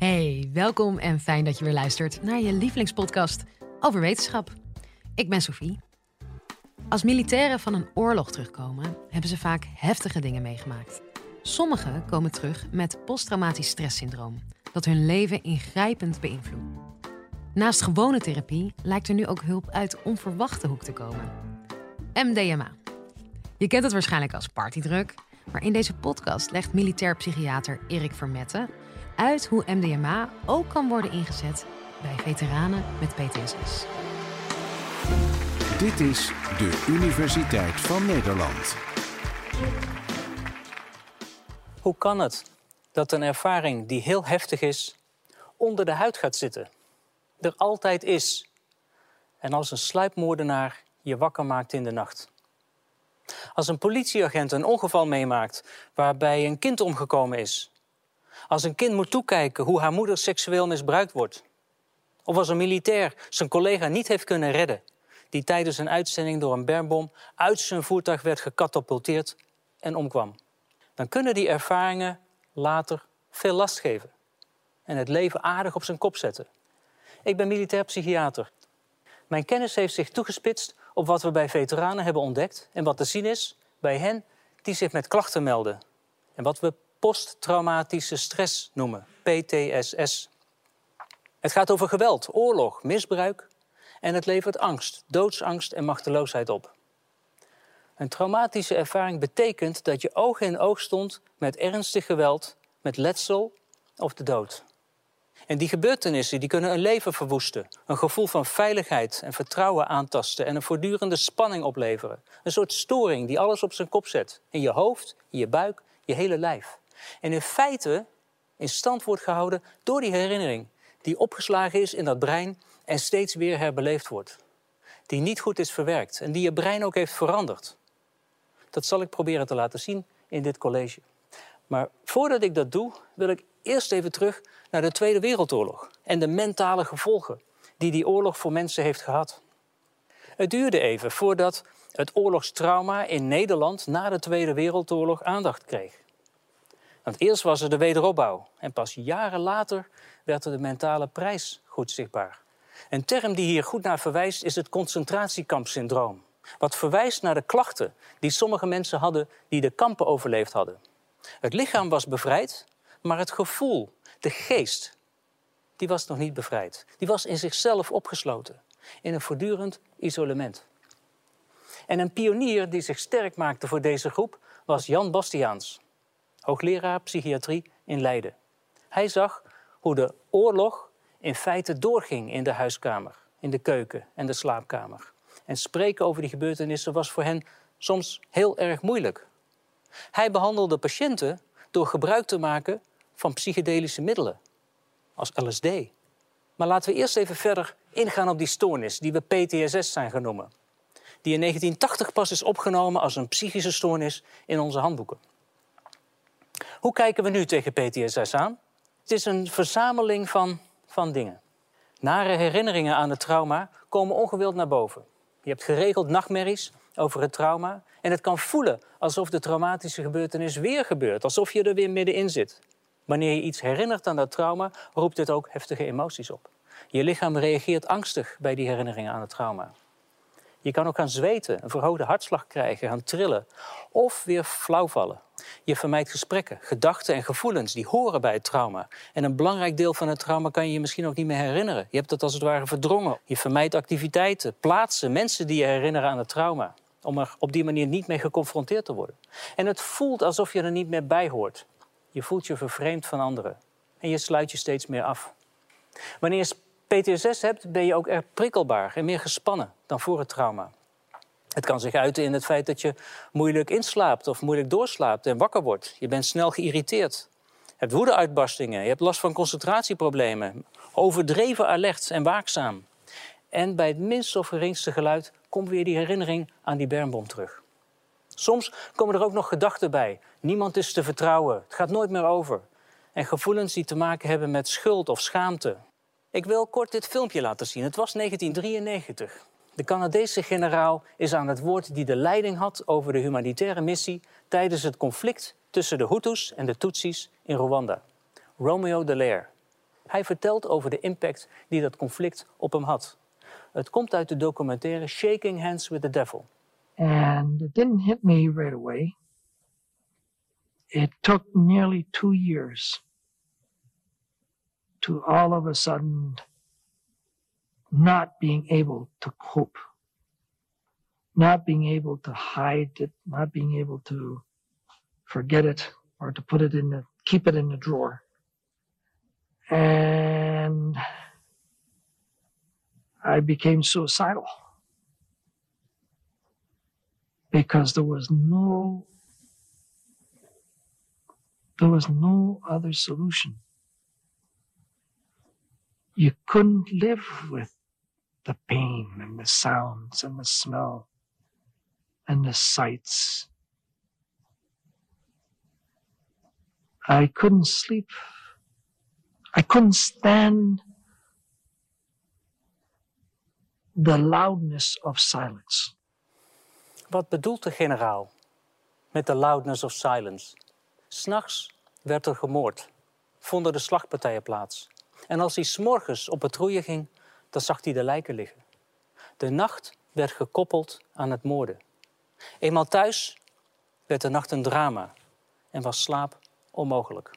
Hey, welkom en fijn dat je weer luistert naar je lievelingspodcast over wetenschap. Ik ben Sophie. Als militairen van een oorlog terugkomen, hebben ze vaak heftige dingen meegemaakt. Sommigen komen terug met posttraumatisch stresssyndroom, dat hun leven ingrijpend beïnvloedt. Naast gewone therapie lijkt er nu ook hulp uit onverwachte hoek te komen. MDMA. Je kent het waarschijnlijk als partydruk, maar in deze podcast legt militair psychiater Erik Vermette uit hoe MDMA ook kan worden ingezet bij veteranen met PTSS. Dit is de Universiteit van Nederland. Hoe kan het dat een ervaring die heel heftig is, onder de huid gaat zitten? Er altijd is. En als een sluipmoordenaar je wakker maakt in de nacht. Als een politieagent een ongeval meemaakt waarbij een kind omgekomen is. Als een kind moet toekijken hoe haar moeder seksueel misbruikt wordt. Of als een militair zijn collega niet heeft kunnen redden, die tijdens een uitzending door een bermbom uit zijn voertuig werd gecatapulteerd en omkwam. Dan kunnen die ervaringen later veel last geven en het leven aardig op zijn kop zetten. Ik ben militair psychiater. Mijn kennis heeft zich toegespitst op wat we bij veteranen hebben ontdekt en wat te zien is bij hen die zich met klachten melden. En wat we posttraumatische stress noemen, PTSS. Het gaat over geweld, oorlog, misbruik en het levert angst, doodsangst en machteloosheid op. Een traumatische ervaring betekent dat je oog in oog stond met ernstig geweld, met letsel of de dood. En die gebeurtenissen die kunnen een leven verwoesten, een gevoel van veiligheid en vertrouwen aantasten en een voortdurende spanning opleveren. Een soort storing die alles op zijn kop zet, in je hoofd, in je buik, je hele lijf. En in feite in stand wordt gehouden door die herinnering die opgeslagen is in dat brein en steeds weer herbeleefd wordt. Die niet goed is verwerkt en die je brein ook heeft veranderd. Dat zal ik proberen te laten zien in dit college. Maar voordat ik dat doe, wil ik eerst even terug naar de Tweede Wereldoorlog en de mentale gevolgen die die oorlog voor mensen heeft gehad. Het duurde even voordat het oorlogstrauma in Nederland na de Tweede Wereldoorlog aandacht kreeg. Want eerst was er de wederopbouw en pas jaren later werd er de mentale prijs goed zichtbaar. Een term die hier goed naar verwijst is het concentratiekampsyndroom. Wat verwijst naar de klachten die sommige mensen hadden die de kampen overleefd hadden. Het lichaam was bevrijd, maar het gevoel, de geest, die was nog niet bevrijd. Die was in zichzelf opgesloten, in een voortdurend isolement. En een pionier die zich sterk maakte voor deze groep was Jan Bastiaans, hoogleraar psychiatrie in Leiden. Hij zag hoe de oorlog in feite doorging in de huiskamer, in de keuken en de slaapkamer. En spreken over die gebeurtenissen was voor hen soms heel erg moeilijk. Hij behandelde patiënten door gebruik te maken van psychedelische middelen, als LSD. Maar laten we eerst even verder ingaan op die stoornis, die we PTSS zijn genoemd. Die in 1980 pas is opgenomen als een psychische stoornis in onze handboeken. Hoe kijken we nu tegen PTSS aan? Het is een verzameling van, van dingen. Nare herinneringen aan het trauma komen ongewild naar boven. Je hebt geregeld nachtmerries over het trauma en het kan voelen alsof de traumatische gebeurtenis weer gebeurt, alsof je er weer middenin zit. Wanneer je iets herinnert aan dat trauma, roept dit ook heftige emoties op. Je lichaam reageert angstig bij die herinneringen aan het trauma. Je kan ook gaan zweten, een verhoogde hartslag krijgen, gaan trillen of weer flauwvallen. Je vermijdt gesprekken, gedachten en gevoelens die horen bij het trauma. En een belangrijk deel van het trauma kan je je misschien ook niet meer herinneren. Je hebt het als het ware verdrongen. Je vermijdt activiteiten, plaatsen, mensen die je herinneren aan het trauma. Om er op die manier niet mee geconfronteerd te worden. En het voelt alsof je er niet meer bij hoort. Je voelt je vervreemd van anderen. En je sluit je steeds meer af. Wanneer PTSS hebt, ben je ook erg prikkelbaar en meer gespannen dan voor het trauma. Het kan zich uiten in het feit dat je moeilijk inslaapt of moeilijk doorslaapt en wakker wordt. Je bent snel geïrriteerd. Je hebt woedeuitbarstingen, je hebt last van concentratieproblemen, overdreven alert en waakzaam. En bij het minst of geringste geluid komt weer die herinnering aan die bermbom terug. Soms komen er ook nog gedachten bij. Niemand is te vertrouwen, het gaat nooit meer over. En gevoelens die te maken hebben met schuld of schaamte. Ik wil kort dit filmpje laten zien. Het was 1993. De Canadese generaal is aan het woord die de leiding had over de humanitaire missie tijdens het conflict tussen de Hutus en de Tutsis in Rwanda. Romeo Dallaire. Hij vertelt over de impact die dat conflict op hem had. Het komt uit de documentaire Shaking Hands with the Devil. And it didn't hit me right away. It took nearly two years to all of a sudden not being able to cope, not being able to hide it, not being able to forget it or to put it in the, keep it in the drawer. And I became suicidal because there was no there was no other solution. You couldn't live with the pain and the sounds and the smell and the sights. I couldn't sleep. I couldn't stand the loudness of silence. Wat bedoelt de generaal met de loudness of silence? S'nachts werd er gemoord, vonden de slagpartijen plaats. En als hij s'morgens op patrouille ging, dan zag hij de lijken liggen. De nacht werd gekoppeld aan het moorden. Eenmaal thuis werd de nacht een drama en was slaap onmogelijk.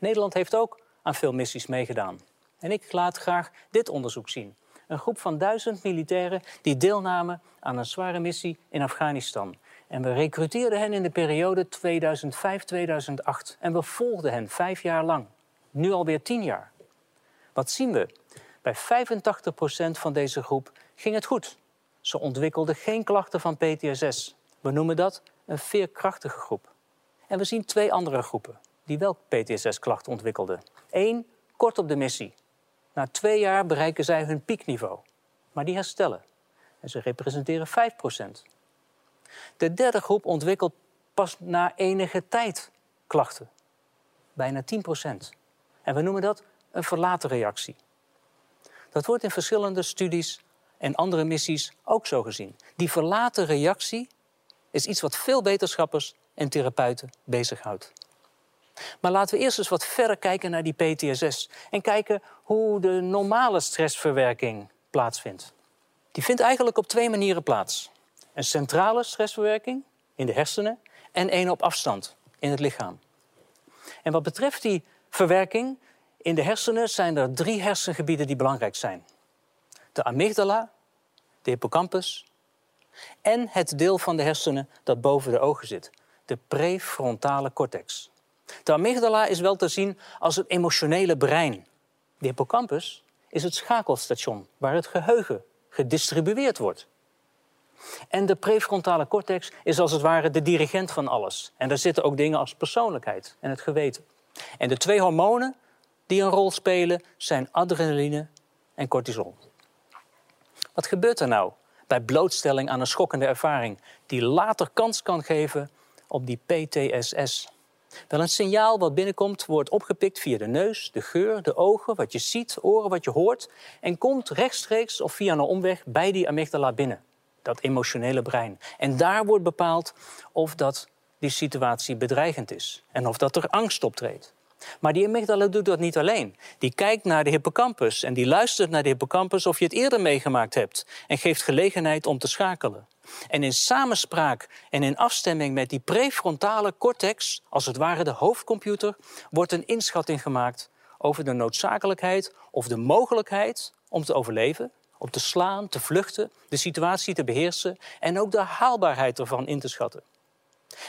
Nederland heeft ook aan veel missies meegedaan. En ik laat graag dit onderzoek zien. Een groep van duizend militairen die deelnamen aan een zware missie in Afghanistan. En we recruteerden hen in de periode 2005-2008. En we volgden hen vijf jaar lang. Nu alweer tien jaar. Wat zien we? Bij 85% van deze groep ging het goed. Ze ontwikkelden geen klachten van PTSS. We noemen dat een veerkrachtige groep. En we zien twee andere groepen die wel PTSS-klachten ontwikkelden. Eén, kort op de missie. Na twee jaar bereiken zij hun piekniveau. Maar die herstellen. En ze representeren 5%. De derde groep ontwikkelt pas na enige tijd klachten. Bijna 10%. En we noemen dat een verlaten reactie. Dat wordt in verschillende studies en andere missies ook zo gezien. Die verlaten reactie is iets wat veel wetenschappers en therapeuten bezighoudt. Maar laten we eerst eens wat verder kijken naar die PTSS en kijken hoe de normale stressverwerking plaatsvindt. Die vindt eigenlijk op twee manieren plaats. Een centrale stressverwerking in de hersenen en één op afstand in het lichaam. En wat betreft die verwerking in de hersenen zijn er drie hersengebieden die belangrijk zijn. De amygdala, de hippocampus en het deel van de hersenen dat boven de ogen zit, de prefrontale cortex. De amygdala is wel te zien als het emotionele brein. De hippocampus is het schakelstation waar het geheugen gedistribueerd wordt. En de prefrontale cortex is als het ware de dirigent van alles. En daar zitten ook dingen als persoonlijkheid en het geweten. En de twee hormonen die een rol spelen zijn adrenaline en cortisol. Wat gebeurt er nou bij blootstelling aan een schokkende ervaring die later kans kan geven op die PTSS? Wel, een signaal wat binnenkomt wordt opgepikt via de neus, de geur, de ogen, wat je ziet, oren, wat je hoort en komt rechtstreeks of via een omweg bij die amygdala binnen, dat emotionele brein. En daar wordt bepaald of dat die situatie bedreigend is en of dat er angst optreedt. Maar die amygdala doet dat niet alleen. Die kijkt naar de hippocampus en die luistert naar de hippocampus of je het eerder meegemaakt hebt en geeft gelegenheid om te schakelen. En in samenspraak en in afstemming met die prefrontale cortex, als het ware de hoofdcomputer, wordt een inschatting gemaakt over de noodzakelijkheid of de mogelijkheid om te overleven, om te slaan, te vluchten, de situatie te beheersen en ook de haalbaarheid ervan in te schatten.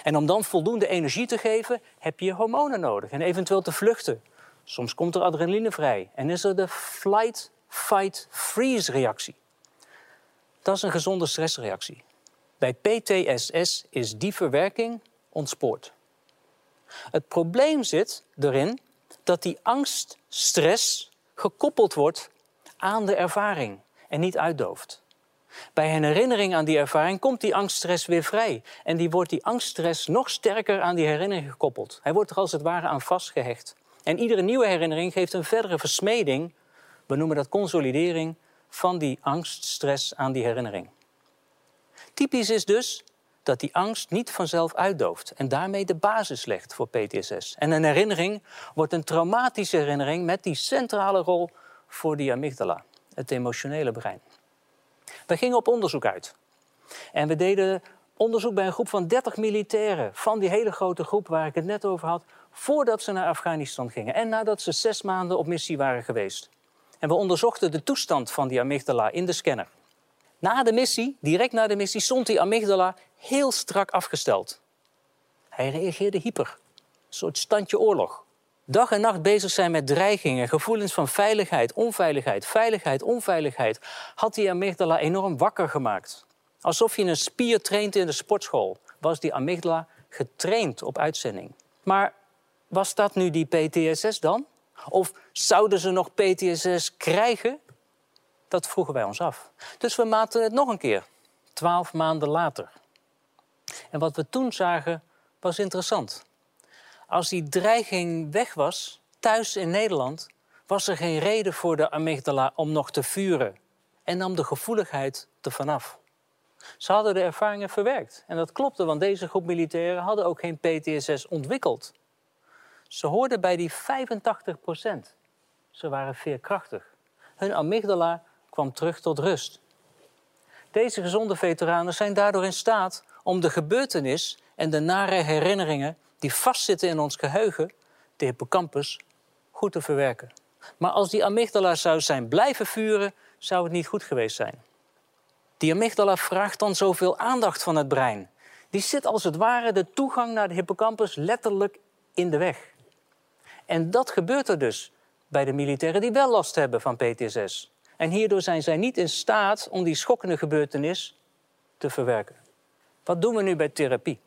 En om dan voldoende energie te geven, heb je hormonen nodig en eventueel te vluchten. Soms komt er adrenaline vrij en is er de flight, fight, freeze reactie. Dat is een gezonde stressreactie. Bij PTSS is die verwerking ontspoord. Het probleem zit erin dat die angst, stress gekoppeld wordt aan de ervaring en niet uitdooft. Bij een herinnering aan die ervaring komt die angststress weer vrij. En die wordt die angststress nog sterker aan die herinnering gekoppeld. Hij wordt er als het ware aan vastgehecht. En iedere nieuwe herinnering geeft een verdere versmeding, we noemen dat consolidering, van die angststress aan die herinnering. Typisch is dus dat die angst niet vanzelf uitdooft en daarmee de basis legt voor PTSS. En een herinnering wordt een traumatische herinnering met die centrale rol voor die amygdala, het emotionele brein. We gingen op onderzoek uit. En we deden onderzoek bij een groep van 30 militairen van die hele grote groep waar ik het net over had, voordat ze naar Afghanistan gingen en nadat ze zes maanden op missie waren geweest. En we onderzochten de toestand van die amygdala in de scanner. Na de missie, direct na de missie, stond die amygdala heel strak afgesteld. Hij reageerde hyper, een soort standje oorlog. Dag en nacht bezig zijn met dreigingen, gevoelens van veiligheid, onveiligheid, veiligheid, onveiligheid, had die amygdala enorm wakker gemaakt. Alsof je een spier traint in de sportschool, was die amygdala getraind op uitzending. Maar was dat nu die PTSS dan? Of zouden ze nog PTSS krijgen? Dat vroegen wij ons af. Dus we maten het nog een keer, twaalf maanden later. En wat we toen zagen was interessant. Als die dreiging weg was, thuis in Nederland, was er geen reden voor de amygdala om nog te vuren en nam de gevoeligheid er vanaf. Ze hadden de ervaringen verwerkt. En dat klopte, want deze groep militairen hadden ook geen PTSS ontwikkeld. Ze hoorden bij die 85 procent. Ze waren veerkrachtig. Hun amygdala kwam terug tot rust. Deze gezonde veteranen zijn daardoor in staat om de gebeurtenis en de nare herinneringen die vastzitten in ons geheugen, de hippocampus, goed te verwerken. Maar als die amygdala zou zijn blijven vuren, zou het niet goed geweest zijn. Die amygdala vraagt dan zoveel aandacht van het brein. Die zit als het ware de toegang naar de hippocampus letterlijk in de weg. En dat gebeurt er dus bij de militairen die wel last hebben van PTSS. En hierdoor zijn zij niet in staat om die schokkende gebeurtenis te verwerken. Wat doen we nu bij therapie?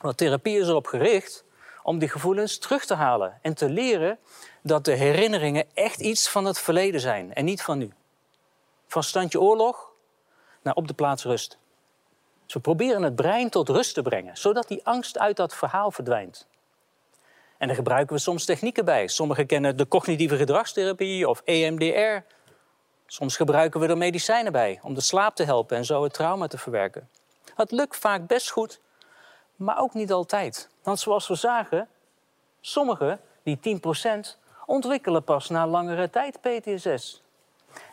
Want therapie is erop gericht om die gevoelens terug te halen en te leren dat de herinneringen echt iets van het verleden zijn en niet van nu. Van standje oorlog naar op de plaats rust. Dus proberen het brein tot rust te brengen, zodat die angst uit dat verhaal verdwijnt. En daar gebruiken we soms technieken bij. Sommigen kennen de cognitieve gedragstherapie of EMDR. Soms gebruiken we er medicijnen bij om de slaap te helpen en zo het trauma te verwerken. Het lukt vaak best goed, maar ook niet altijd. Want zoals we zagen, sommigen, die 10%, ontwikkelen pas na langere tijd PTSS.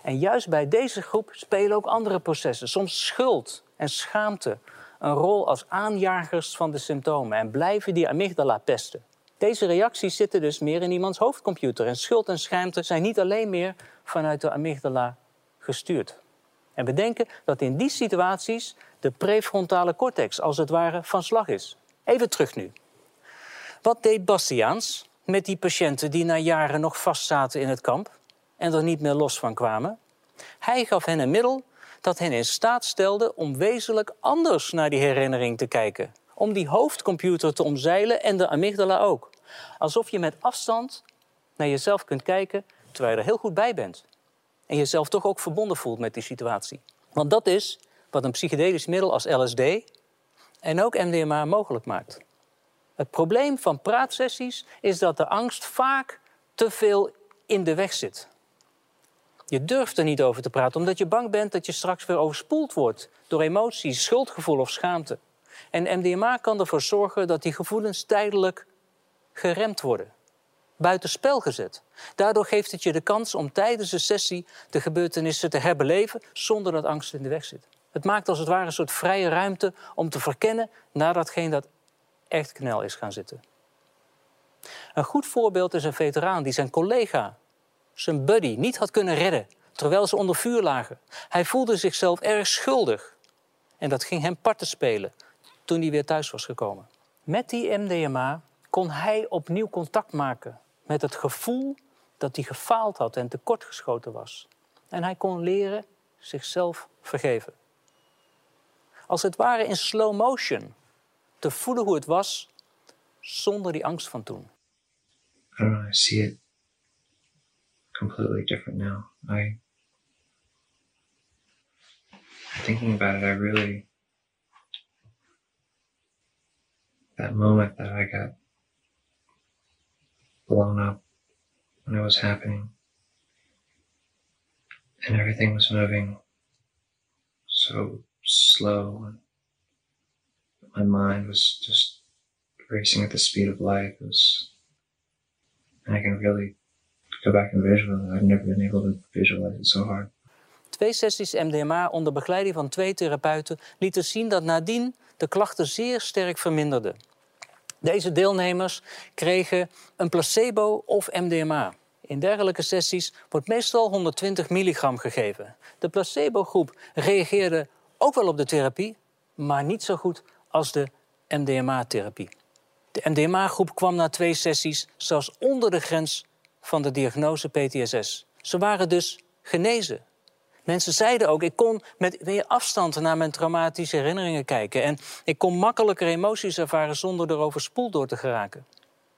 En juist bij deze groep spelen ook andere processen, soms schuld en schaamte, een rol als aanjagers van de symptomen en blijven die amygdala pesten. Deze reacties zitten dus meer in iemands hoofdcomputer en schuld en schaamte zijn niet alleen meer vanuit de amygdala gestuurd. En we denken dat in die situaties de prefrontale cortex als het ware van slag is. Even terug nu. Wat deed Bastiaans met die patiënten die na jaren nog vastzaten in het kamp en er niet meer los van kwamen? Hij gaf hen een middel dat hen in staat stelde om wezenlijk anders naar die herinnering te kijken. Om die hoofdcomputer te omzeilen en de amygdala ook. Alsof je met afstand naar jezelf kunt kijken terwijl je er heel goed bij bent. En jezelf toch ook verbonden voelt met die situatie. Want dat is wat een psychedelisch middel als LSD en ook MDMA mogelijk maakt. Het probleem van praatsessies is dat de angst vaak te veel in de weg zit. Je durft er niet over te praten omdat je bang bent dat je straks weer overspoeld wordt door emoties, schuldgevoel of schaamte. En MDMA kan ervoor zorgen dat die gevoelens tijdelijk geremd worden, buitenspel gezet. Daardoor geeft het je de kans om tijdens de sessie de gebeurtenissen te herbeleven zonder dat angst in de weg zit. Het maakt als het ware een soort vrije ruimte om te verkennen naar datgene dat echt knel is gaan zitten. Een goed voorbeeld is een veteraan die zijn collega, zijn buddy, niet had kunnen redden terwijl ze onder vuur lagen. Hij voelde zichzelf erg schuldig en dat ging hem parten spelen toen hij weer thuis was gekomen. Met die MDMA kon hij opnieuw contact maken met het gevoel dat hij gefaald had en tekortgeschoten was. En hij kon leren zichzelf vergeven. Als het ware in slow motion te voelen hoe het was zonder die angst van toen. I completely different now. I thinking about it, I really that moment that I got blown up when it was happening. And everything was moving so slow my mind was just racing at the speed of light. Was, and I can really go back and visualize. I've never been able to visualize it so hard. Twee sessies MDMA onder begeleiding van twee therapeuten lieten zien dat nadien de klachten zeer sterk verminderden. Deze deelnemers kregen een placebo of MDMA. In dergelijke sessies wordt meestal 120 milligram gegeven. De placebo-groep reageerde ook wel op de therapie, maar niet zo goed als de MDMA-therapie. De MDMA-groep kwam na twee sessies zelfs onder de grens van de diagnose PTSS. Ze waren dus genezen. Mensen zeiden ook, ik kon met meer afstand naar mijn traumatische herinneringen kijken. En ik kon makkelijker emoties ervaren zonder er overspoeld door te geraken.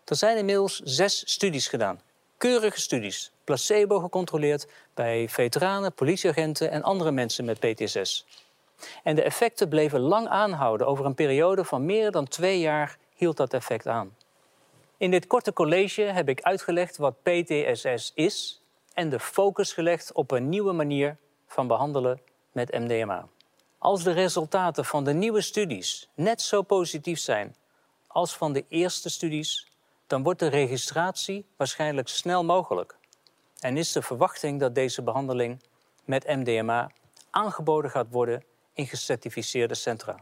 Er zijn inmiddels zes studies gedaan. Keurige studies, placebo gecontroleerd bij veteranen, politieagenten en andere mensen met PTSS. En de effecten bleven lang aanhouden. Over een periode van meer dan twee jaar hield dat effect aan. In dit korte college heb ik uitgelegd wat PTSS is en de focus gelegd op een nieuwe manier van behandelen met MDMA. Als de resultaten van de nieuwe studies net zo positief zijn als van de eerste studies, dan wordt de registratie waarschijnlijk snel mogelijk. En is de verwachting dat deze behandeling met MDMA aangeboden gaat worden in gecertificeerde centra.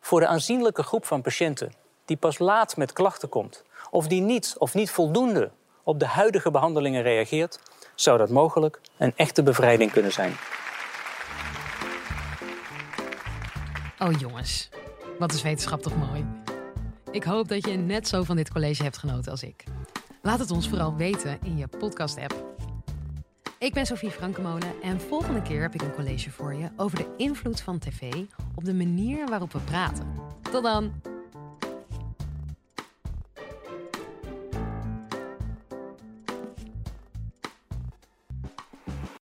Voor de aanzienlijke groep van patiënten die pas laat met klachten komt, of die niet of niet voldoende op de huidige behandelingen reageert, zou dat mogelijk een echte bevrijding kunnen zijn. Oh jongens, wat is wetenschap toch mooi. Ik hoop dat je net zo van dit college hebt genoten als ik. Laat het ons vooral weten in je podcast-app. Ik ben Sophie Frankemolen en volgende keer heb ik een college voor je over de invloed van tv op de manier waarop we praten. Tot dan!